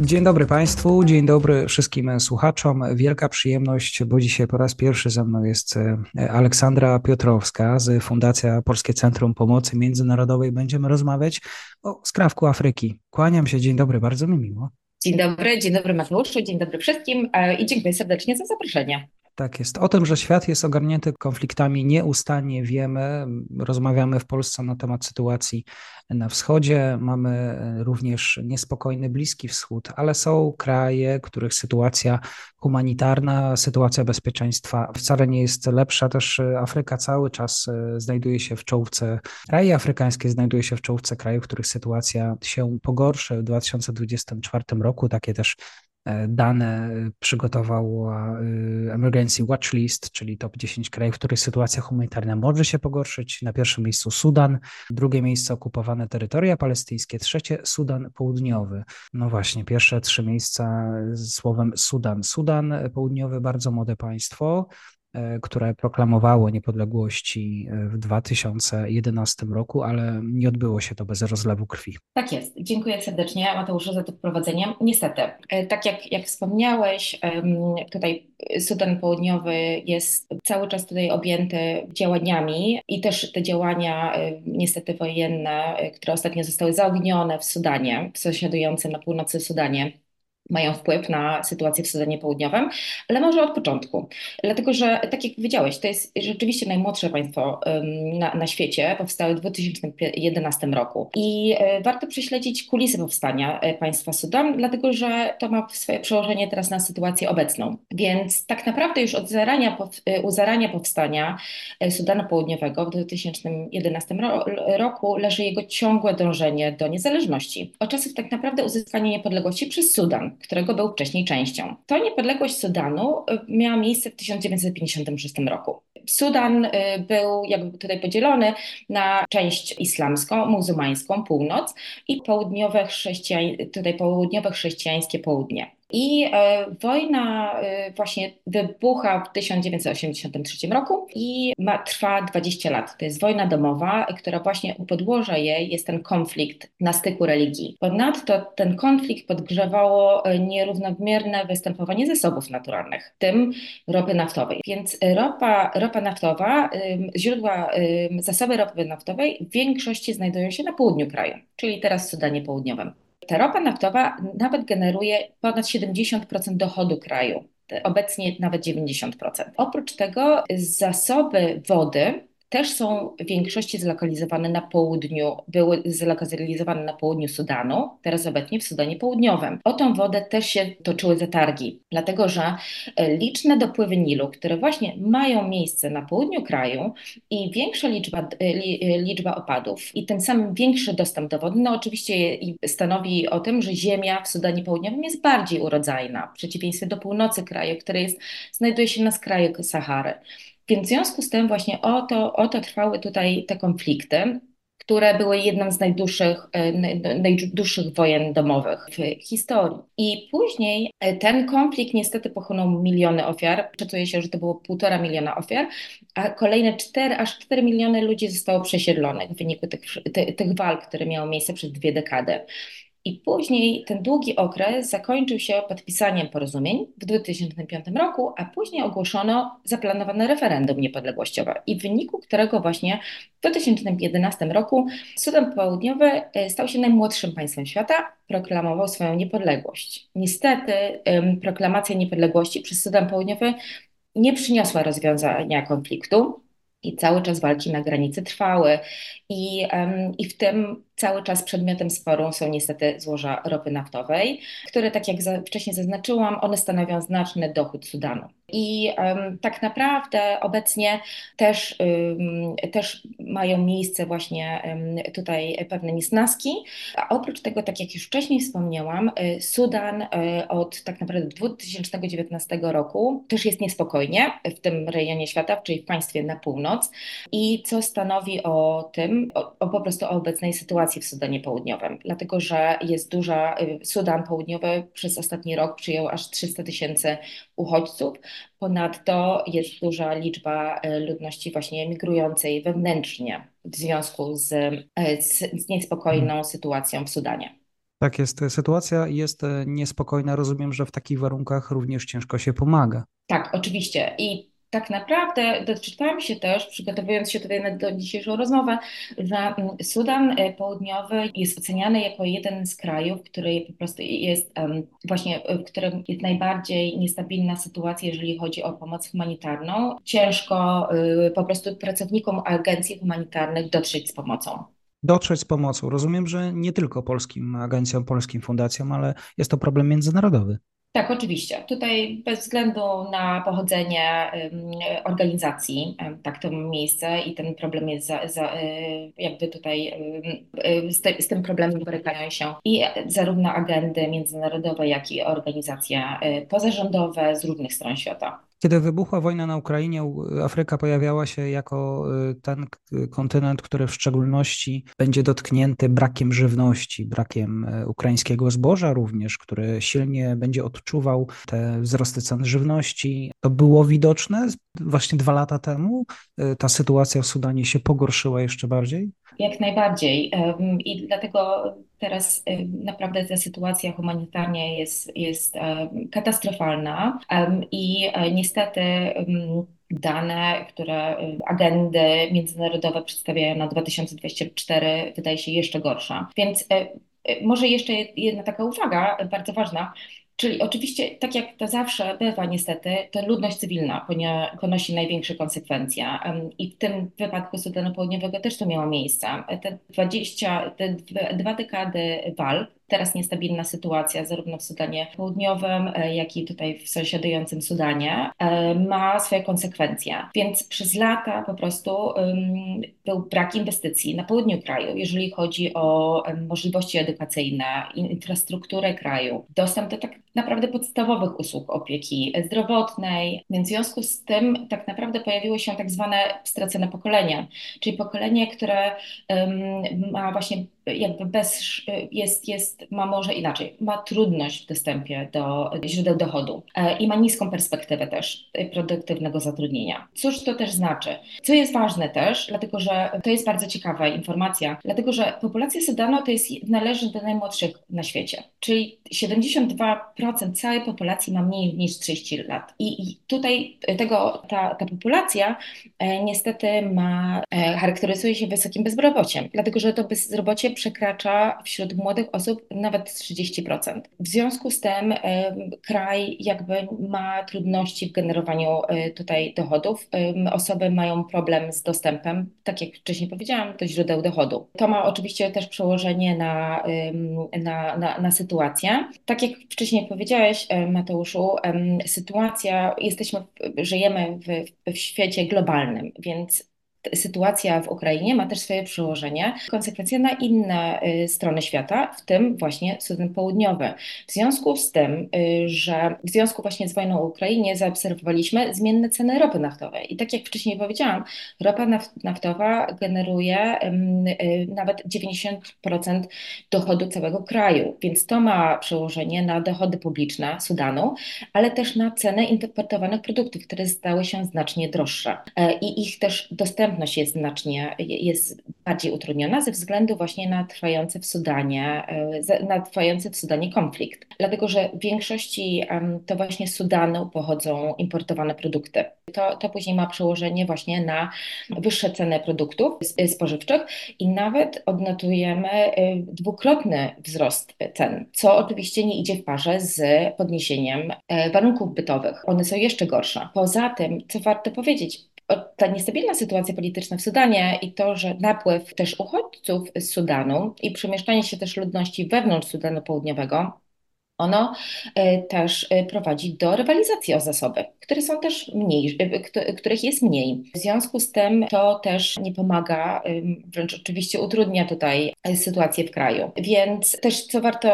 Dzień dobry Państwu, dzień dobry wszystkim słuchaczom. Wielka przyjemność, bo dzisiaj po raz pierwszy ze mną jest e, Aleksandra Piotrowska z Fundacja Polskie Centrum Pomocy Międzynarodowej. Będziemy rozmawiać o skrawku Afryki. Kłaniam się, dzień dobry, bardzo mi miło. Dzień dobry, dzień dobry Mateuszu, dzień dobry wszystkim e, i dziękuję serdecznie za zaproszenie. Tak jest. O tym, że świat jest ogarnięty konfliktami, nieustannie wiemy. Rozmawiamy w Polsce na temat sytuacji na wschodzie. Mamy e, również niespokojny Bliski Wschód, ale są kraje, których sytuacja humanitarna, sytuacja bezpieczeństwa wcale nie jest lepsza. Też e, Afryka cały czas e, znajduje się w czołówce, kraje afrykańskie znajduje się w czołówce krajów, których sytuacja się pogorszy. W 2024 roku takie też dane przygotowała e, Emergency Watch List, czyli top 10 krajów, w których sytuacja humanitarna może się pogorszyć. Na pierwszym miejscu Sudan, drugie miejsce okupowane terytoria palestyńskie, trzecie Sudan Południowy. No właśnie, pierwsze trzy miejsca z słowem Sudan. Sudan Południowy, bardzo młode państwo, E, które proklamowało niepodległości e, w 2011 roku, ale nie odbyło się to bez rozlewu krwi. Tak jest. Dziękuję serdecznie Mateuszu za to wprowadzenie. Niestety, e, tak jak, jak wspomniałeś, tutaj Sudan Południowy jest cały czas tutaj objęty działaniami i też te działania niestety wojenne, które ostatnio zostały zaognione w Sudanie, w sąsiadującym na północy Sudanie, mają wpływ na sytuację w Sudanie Południowym, ale może od początku. Dlatego, że tak jak powiedziałeś, to jest rzeczywiście najmłodsze państwo na, na świecie, powstało w 2011 roku. I e, warto prześledzić kulisy powstania e, państwa Sudan, dlatego że to ma swoje przełożenie teraz na sytuację obecną. Więc tak naprawdę już od zarania, e, u zarania powstania Sudanu Południowego w 2011 roku leży jego ciągłe dążenie do niezależności. Od czasów tak naprawdę uzyskania niepodległości przez Sudan którego był wcześniej częścią. To niepodległość Sudanu y, miała miejsce w 1956 roku. Sudan y, był jakby tutaj podzielony na część islamską, muzułmańską, północ i południowe, chrześcijań, tutaj południowe chrześcijańskie południe. I e, wojna e, właśnie wybucha w 1983 roku i ma, trwa 20 lat. To jest wojna domowa, która właśnie u podłoża jej jest ten konflikt na styku religii. Ponadto ten konflikt podgrzewało e, nierównomierne występowanie zasobów naturalnych, w tym ropy naftowej. Więc ropa, ropa naftowa, źródła, zasoby ropy naftowej w większości znajdują się na południu kraju, czyli teraz w Sudanie Południowym. Ta ropa naftowa nawet generuje ponad 70% dochodu kraju, obecnie nawet 90%. Oprócz tego zasoby wody też są w większości zlokalizowane na południu, były zlokalizowane na południu Sudanu, teraz obecnie w Sudanie Południowym. O tą wodę też się toczyły zatargi, dlatego że e, liczne dopływy Nilu, które właśnie mają miejsce na południu kraju i większa liczba, e, e, liczba opadów i tym samym większy dostęp do wody, no oczywiście stanowi o tym, że ziemia w Sudanie Południowym jest bardziej urodzajna, w przeciwieństwie do północy kraju, który jest, znajduje się na skraju Sahary. Więc w związku z tym właśnie o to, o to trwały tutaj te konflikty, które były jedną z najdłuższych, e, najdłuższych wojen domowych w historii. I później e, ten konflikt niestety pochłonął miliony ofiar. Szacuje się, że to było półtora miliona ofiar, a kolejne 4, aż 4 miliony ludzi zostało przesiedlonych w wyniku tych, tych, tych walk, które miały miejsce przez dwie dekady. I później ten długi okres zakończył się podpisaniem porozumień w 2005 roku, a później ogłoszono zaplanowane referendum niepodległościowe, i w wyniku którego właśnie w 2011 roku Sudan Południowy e, stał się najmłodszym państwem świata, proklamował swoją niepodległość. Niestety proklamacja niepodległości przez Sudan Południowy nie przyniosła rozwiązania konfliktu i cały czas walki na granicy trwały. I, um, I w tym cały czas przedmiotem sporu są niestety złoża ropy naftowej, które, tak jak wcześniej zaznaczyłam, one stanowią znaczny dochód Sudanu. I um, tak naprawdę obecnie też, um, też mają miejsce właśnie um, tutaj pewne niesnaski. A oprócz tego, tak jak już wcześniej wspomniałam, y, Sudan y, od tak naprawdę 2019 roku też jest niespokojnie w tym rejonie świata, czyli w państwie na północ. I co stanowi o tym, o, o, po prostu o obecnej sytuacji w Sudanie Południowym, dlatego że jest duża, Sudan Południowy przez ostatni rok przyjął aż 300 tysięcy uchodźców, ponadto jest duża liczba ludności właśnie migrującej wewnętrznie w związku z, z, z niespokojną hmm. sytuacją w Sudanie. Tak jest. Sytuacja jest niespokojna. Rozumiem, że w takich warunkach również ciężko się pomaga. Tak, oczywiście. I tak naprawdę doczytałam się też, przygotowując się tutaj na dzisiejszą rozmowę, że mm, Sudan e, Południowy jest oceniany jako jeden z krajów, który po prostu jest właśnie, w którym jest najbardziej niestabilna sytuacja, jeżeli chodzi o pomoc humanitarną. Ciężko y, po prostu pracownikom agencji humanitarnych dotrzeć z pomocą dotrzeć z pomocą. Rozumiem, że nie tylko polskim agencjom, polskim fundacjom, ale jest to problem międzynarodowy. Tak, oczywiście. Tutaj bez względu na pochodzenie organizacji, tak to miejsce i ten problem jest za, za, y, jakby tutaj z, te, z tym problemem borykają się i zarówno agendy międzynarodowe, jak i organizacje y, pozarządowe z różnych stron świata. Kiedy wybuchła wojna na Ukrainie, Afryka pojawiała się jako y, ten kontynent, który w szczególności będzie dotknięty brakiem żywności, brakiem y, ukraińskiego zboża również, który silnie będzie odczuwał te wzrosty cen żywności. To było widoczne właśnie dwa lata temu. Y, ta sytuacja w Sudanie się pogorszyła jeszcze bardziej? Jak najbardziej. I dlatego teraz naprawdę ta sytuacja humanitarna jest, jest katastrofalna i e, niestety dane, które agendy międzynarodowe przedstawiają na 2024 wydaje się jeszcze gorsza. Więc e, e, może jeszcze jedna taka uwaga bardzo ważna. Czyli oczywiście, tak jak to zawsze bywa niestety, to ludność cywilna ponosi największe konsekwencje i w tym wypadku Sudanu Południowego też to miało miejsce. Te 20, te dwa dekady walk teraz niestabilna sytuacja zarówno w Sudanie Południowym, e, jak i tutaj w sąsiadującym Sudanie e, ma swoje konsekwencje. Więc przez lata po prostu był brak inwestycji na południu kraju, jeżeli chodzi o możliwości edukacyjne, infrastrukturę kraju, dostęp do tak naprawdę podstawowych usług opieki zdrowotnej. Więc w związku z tym tak naprawdę pojawiło się tak zwane stracone pokolenie, czyli pokolenie, które ma właśnie jakby bez, jest, jest, ma może inaczej, ma trudność w dostępie do źródeł dochodu e, i ma niską perspektywę też produktywnego zatrudnienia. Cóż to też znaczy? Co jest ważne też, dlatego że to jest bardzo ciekawa informacja, dlatego że populacja Sudanu to jest, należy do najmłodszych na świecie, czyli 72% całej populacji ma mniej niż 30 lat. I, i tutaj tego, ta, ta populacja e, niestety ma, e, charakteryzuje się wysokim bezrobociem, dlatego że to bezrobocie przekracza wśród młodych osób nawet 30%. W związku z tym kraj jakby ma trudności w generowaniu y, tutaj dochodów. Osoby mają problem z dostępem, tak jak wcześniej powiedziałam, do źródeł dochodu. To ma oczywiście też przełożenie na, na, na, na sytuację. Tak jak wcześniej powiedziałeś, Mateuszu, sytuacja, jesteśmy, żyjemy w, w świecie globalnym, więc sytuacja w Ukrainie ma też swoje przełożenie, konsekwencje na inne y, strony świata, w tym właśnie Sudan Południowy. W związku z tym, y, że w związku właśnie z wojną w Ukrainie zaobserwowaliśmy zmienne ceny ropy naftowej. I tak jak wcześniej powiedziałam, ropa naftowa generuje y, nawet 90% dochodu całego kraju, więc to ma przełożenie na dochody publiczne Sudanu, ale też na cenę importowanych produktów, które stały się znacznie droższe e, i ich też dostępność dostępność jest znacznie, jest bardziej utrudniona ze względu właśnie na trwający w Sudanie, e, na trwający w Sudanie konflikt. Dlatego, że w większości to właśnie z Sudanu pochodzą importowane produkty. To, to później ma przełożenie właśnie na wyższe ceny produktów spożywczych i nawet odnotujemy e, dwukrotny wzrost cen, co oczywiście nie idzie w parze z podniesieniem e, warunków bytowych. One są jeszcze gorsze. Poza tym, co warto powiedzieć, ta niestabilna sytuacja polityczna w Sudanie i to, że napływ też uchodźców z Sudanu i przemieszczanie się też ludności wewnątrz Sudanu Południowego ono e, też e, prowadzi do rywalizacji o zasoby, które są też mniej, e, których jest mniej. W związku z tym to też nie pomaga, wręcz oczywiście utrudnia tutaj sytuację w kraju. Więc też co warto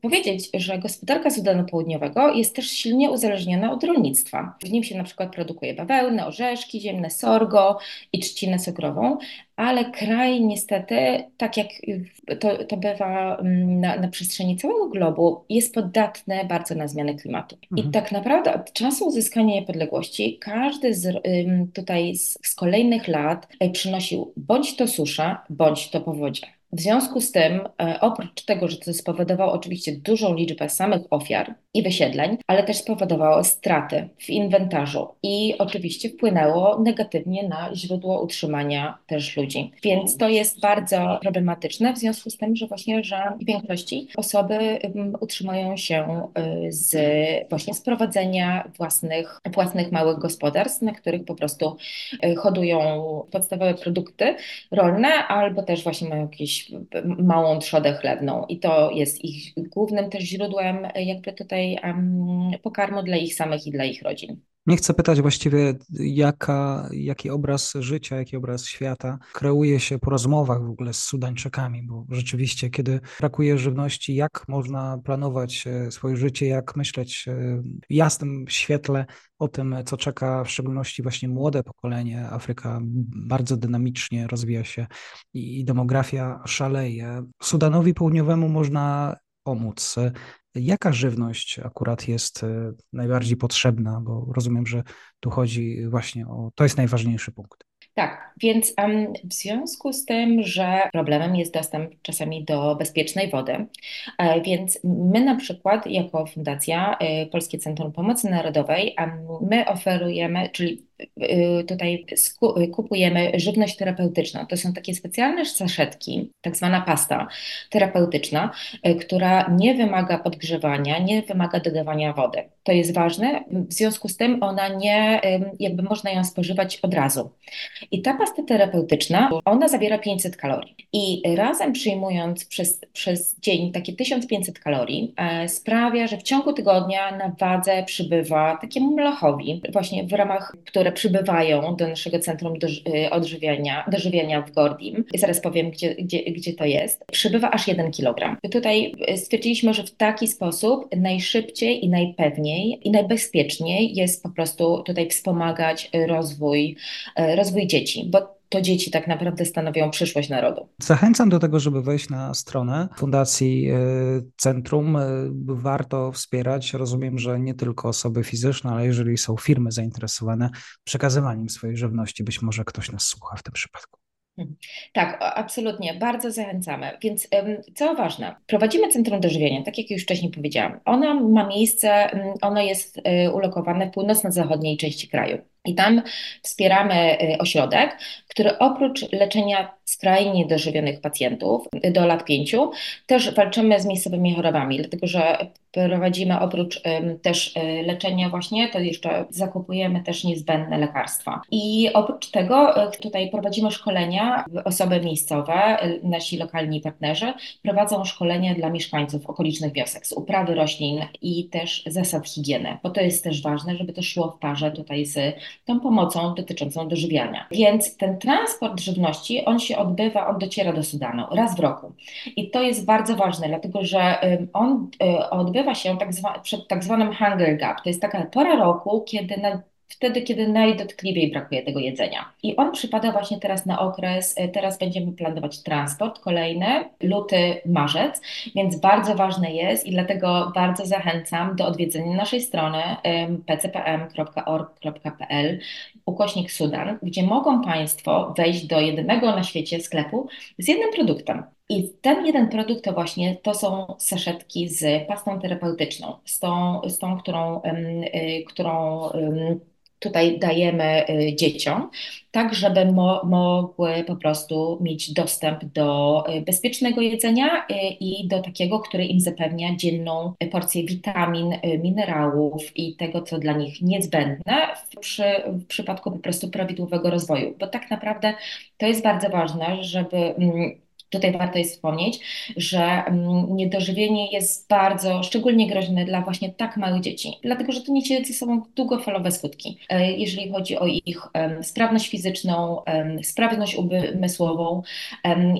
powiedzieć, że gospodarka Sudanu Południowego jest też silnie uzależniona od rolnictwa. W nim się na przykład produkuje bawełnę, orzeszki ziemne, sorgo i trzcinę cukrową, ale kraj niestety, tak jak to, to bywa mm, na, na przestrzeni całego globu, jest podatny bardzo na zmiany klimatu. Mhm. I tak naprawdę od czasu uzyskania niepodległości każdy z, tutaj z, z kolejnych lat e, przynosił bądź to susza, bądź to powodzie. W związku z tym, e, oprócz tego, że to spowodowało oczywiście dużą liczbę samych ofiar i wysiedleń, ale też spowodowało straty w inwentarzu i oczywiście wpłynęło negatywnie na źródło utrzymania też ludzi. Więc to jest bardzo problematyczne w związku z tym, że właśnie, że w większości osoby utrzymują się y, z właśnie z prowadzenia własnych, własnych małych gospodarstw, na których po prostu y, hodują podstawowe produkty rolne albo też właśnie mają jakieś małą trzodę chlebną i to jest ich głównym też źródłem jakby tutaj um, pokarmu dla ich samych i dla ich rodzin. Nie chcę pytać właściwie, jaka, jaki obraz życia, jaki obraz świata kreuje się po rozmowach w ogóle z Sudańczykami, bo rzeczywiście, kiedy brakuje żywności, jak można planować e, swoje życie, jak myśleć e, w jasnym świetle o tym, co czeka w szczególności właśnie młode pokolenie. Afryka bardzo dynamicznie rozwija się i demografia szaleje. Sudanowi Południowemu można pomóc. Jaka żywność akurat jest e, najbardziej potrzebna? Bo rozumiem, że tu chodzi właśnie o to jest najważniejszy punkt. Tak, więc um, w związku z tym, że problemem jest dostęp czasami do bezpiecznej wody, e, więc my na przykład jako Fundacja e, Polskie Centrum Pomocy Narodowej, my oferujemy, czyli tutaj kupujemy żywność terapeutyczną. To są takie specjalne saszetki, tak zwana pasta terapeutyczna, y, która nie wymaga podgrzewania, nie wymaga dodawania wody. To jest ważne, w związku z tym ona nie, jakby można ją spożywać od razu. I ta pasta terapeutyczna, ona zawiera 500 kalorii. I razem przyjmując przez, przez dzień takie 1500 kalorii, e, sprawia, że w ciągu tygodnia na wadze przybywa takiemu mlachowi, właśnie w ramach, które które przybywają do naszego centrum y, odżywiania, dożywiania w Gordim. Zaraz powiem, gdzie, gdzie, gdzie to jest. Przybywa aż 1 kg. Tutaj y, stwierdziliśmy, że w taki sposób najszybciej i najpewniej i najbezpieczniej jest po prostu tutaj wspomagać rozwój, y, rozwój dzieci, bo to dzieci tak naprawdę stanowią przyszłość narodu. Zachęcam do tego, żeby wejść na stronę Fundacji e, Centrum. E, warto wspierać. Rozumiem, że nie tylko osoby fizyczne, ale jeżeli są firmy zainteresowane przekazywaniem swojej żywności, być może ktoś nas słucha w tym przypadku. Mhm. Tak, absolutnie, bardzo zachęcamy. Więc co ważne, prowadzimy Centrum Dożywienia, tak jak już wcześniej powiedziałam. Ono ma miejsce, ono jest e, ulokowane w północno-zachodniej części kraju. I tam wspieramy ośrodek, który oprócz leczenia skrajnie dożywionych pacjentów do lat pięciu, też walczymy z miejscowymi chorobami, dlatego że prowadzimy oprócz też y, leczenia właśnie, to jeszcze zakupujemy też niezbędne lekarstwa. I oprócz tego y, tutaj prowadzimy szkolenia, osoby miejscowe, nasi lokalni partnerzy prowadzą szkolenia dla mieszkańców okolicznych wiosek z uprawy roślin i też zasad higieny, bo to jest też ważne, żeby to szło w parze tutaj z tą pomocą dotyczącą dożywiania. Więc ten transport żywności, on się odbywa, on dociera do Sudanu raz w roku. I to jest bardzo ważne, dlatego że on y, odbywa się tak zwa, przed tak zwanym hunger gap. To jest taka pora roku, kiedy na wtedy, kiedy najdotkliwiej brakuje tego jedzenia. I on przypada właśnie teraz na okres, e, teraz będziemy planować transport kolejny, luty, marzec, więc bardzo ważne jest i dlatego bardzo zachęcam do odwiedzenia naszej strony pcpm.org.pl ukośnik Sudan, gdzie mogą Państwo wejść do jedynego na świecie sklepu z jednym produktem. I ten jeden produkt to właśnie to są saszetki z pastą terapeutyczną, z tą, z tą którą, y, którą tutaj dajemy y, dzieciom, tak żeby mo mogły po prostu mieć dostęp do y, bezpiecznego jedzenia y, i do takiego, które im zapewnia dzienną porcję witamin, minerałów i tego, co dla nich niezbędne przy, w przypadku po prostu prawidłowego rozwoju, bo tak naprawdę to jest bardzo ważne, żeby mm, Tutaj warto jest wspomnieć, że mm, niedożywienie jest bardzo, szczególnie groźne dla właśnie tak małych dzieci, dlatego że to niesie ze sobą długofalowe skutki, e, jeżeli chodzi o ich sprawność fizyczną, sprawność umysłową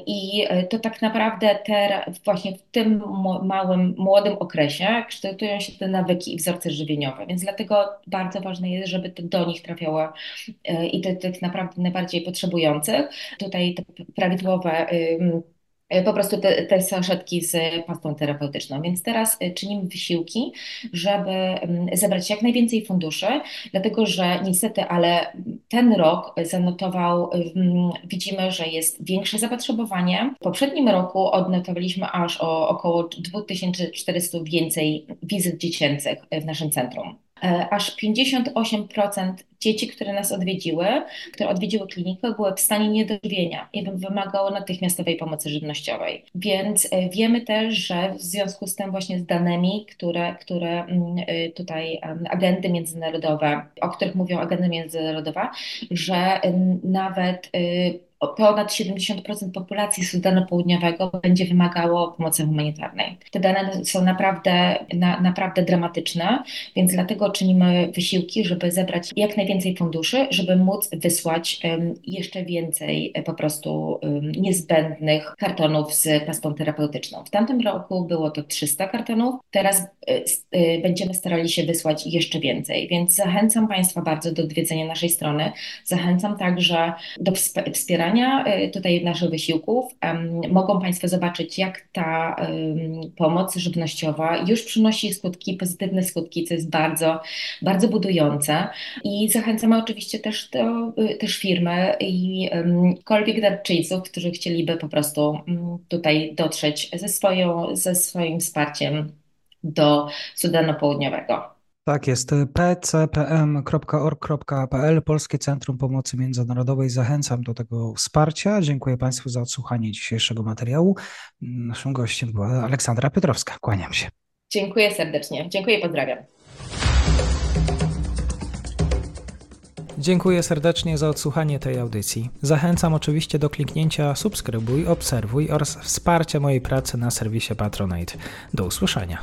i e, to tak naprawdę te, właśnie w tym małym, młodym okresie kształtują się te nawyki i wzorce żywieniowe, więc dlatego bardzo ważne jest, żeby to do nich trafiało e, i tych, tych naprawdę najbardziej potrzebujących. Tutaj te prawidłowe po prostu te, te saszetki z pastą terapeutyczną. Więc teraz e, czynimy wysiłki, żeby mm, zebrać jak najwięcej funduszy, dlatego że niestety, ale ten rok zanotował, mm, widzimy, że jest większe zapotrzebowanie. W poprzednim roku odnotowaliśmy aż o około 2400 więcej wizyt dziecięcych w naszym centrum. E, aż 58% dzieci, które nas odwiedziły, które odwiedziły klinikę, były w stanie niedożywienia i wymagało natychmiastowej pomocy żywnościowej. Więc e, wiemy też, że w związku z tym właśnie z danymi, które, które mm, e, tutaj agendy międzynarodowe, o których mówią agendy międzynarodowe, że nawet ponad 70% populacji Sudanu Południowego będzie wymagało pomocy humanitarnej. Te dane są naprawdę, na, naprawdę dramatyczne, więc dlatego czynimy wysiłki, żeby zebrać jak najwięcej funduszy, żeby móc wysłać um, jeszcze więcej e, po prostu um, niezbędnych kartonów z pastą terapeutyczną. W tamtym roku było to 300 kartonów, teraz y, będziemy starali się wysłać jeszcze więcej, więc zachęcam Państwa bardzo do odwiedzenia naszej strony. Zachęcam także do wspierania y, tutaj naszych wysiłków. Mogą Państwo zobaczyć, jak ta pomoc żywnościowa już przynosi skutki, pozytywne skutki, co jest bardzo, bardzo budujące. I zachęcamy oczywiście też, do, y, też firmy i kolwiek darczyńców, którzy chcieliby po prostu tutaj dotrzeć ze, swoją, ze swoim wsparciem do Sudanu Południowego. Tak jest. pcpm.org.pl Polskie Centrum Pomocy Międzynarodowej. Zachęcam do tego wsparcia. Dziękuję Państwu za odsłuchanie dzisiejszego materiału. Naszym gościem była Aleksandra Piotrowska. Kłaniam się. Dziękuję serdecznie. Dziękuję i pozdrawiam. Dziękuję serdecznie za odsłuchanie tej audycji. Zachęcam oczywiście do kliknięcia subskrybuj, obserwuj oraz wsparcia mojej pracy na serwisie Patronite. Do usłyszenia.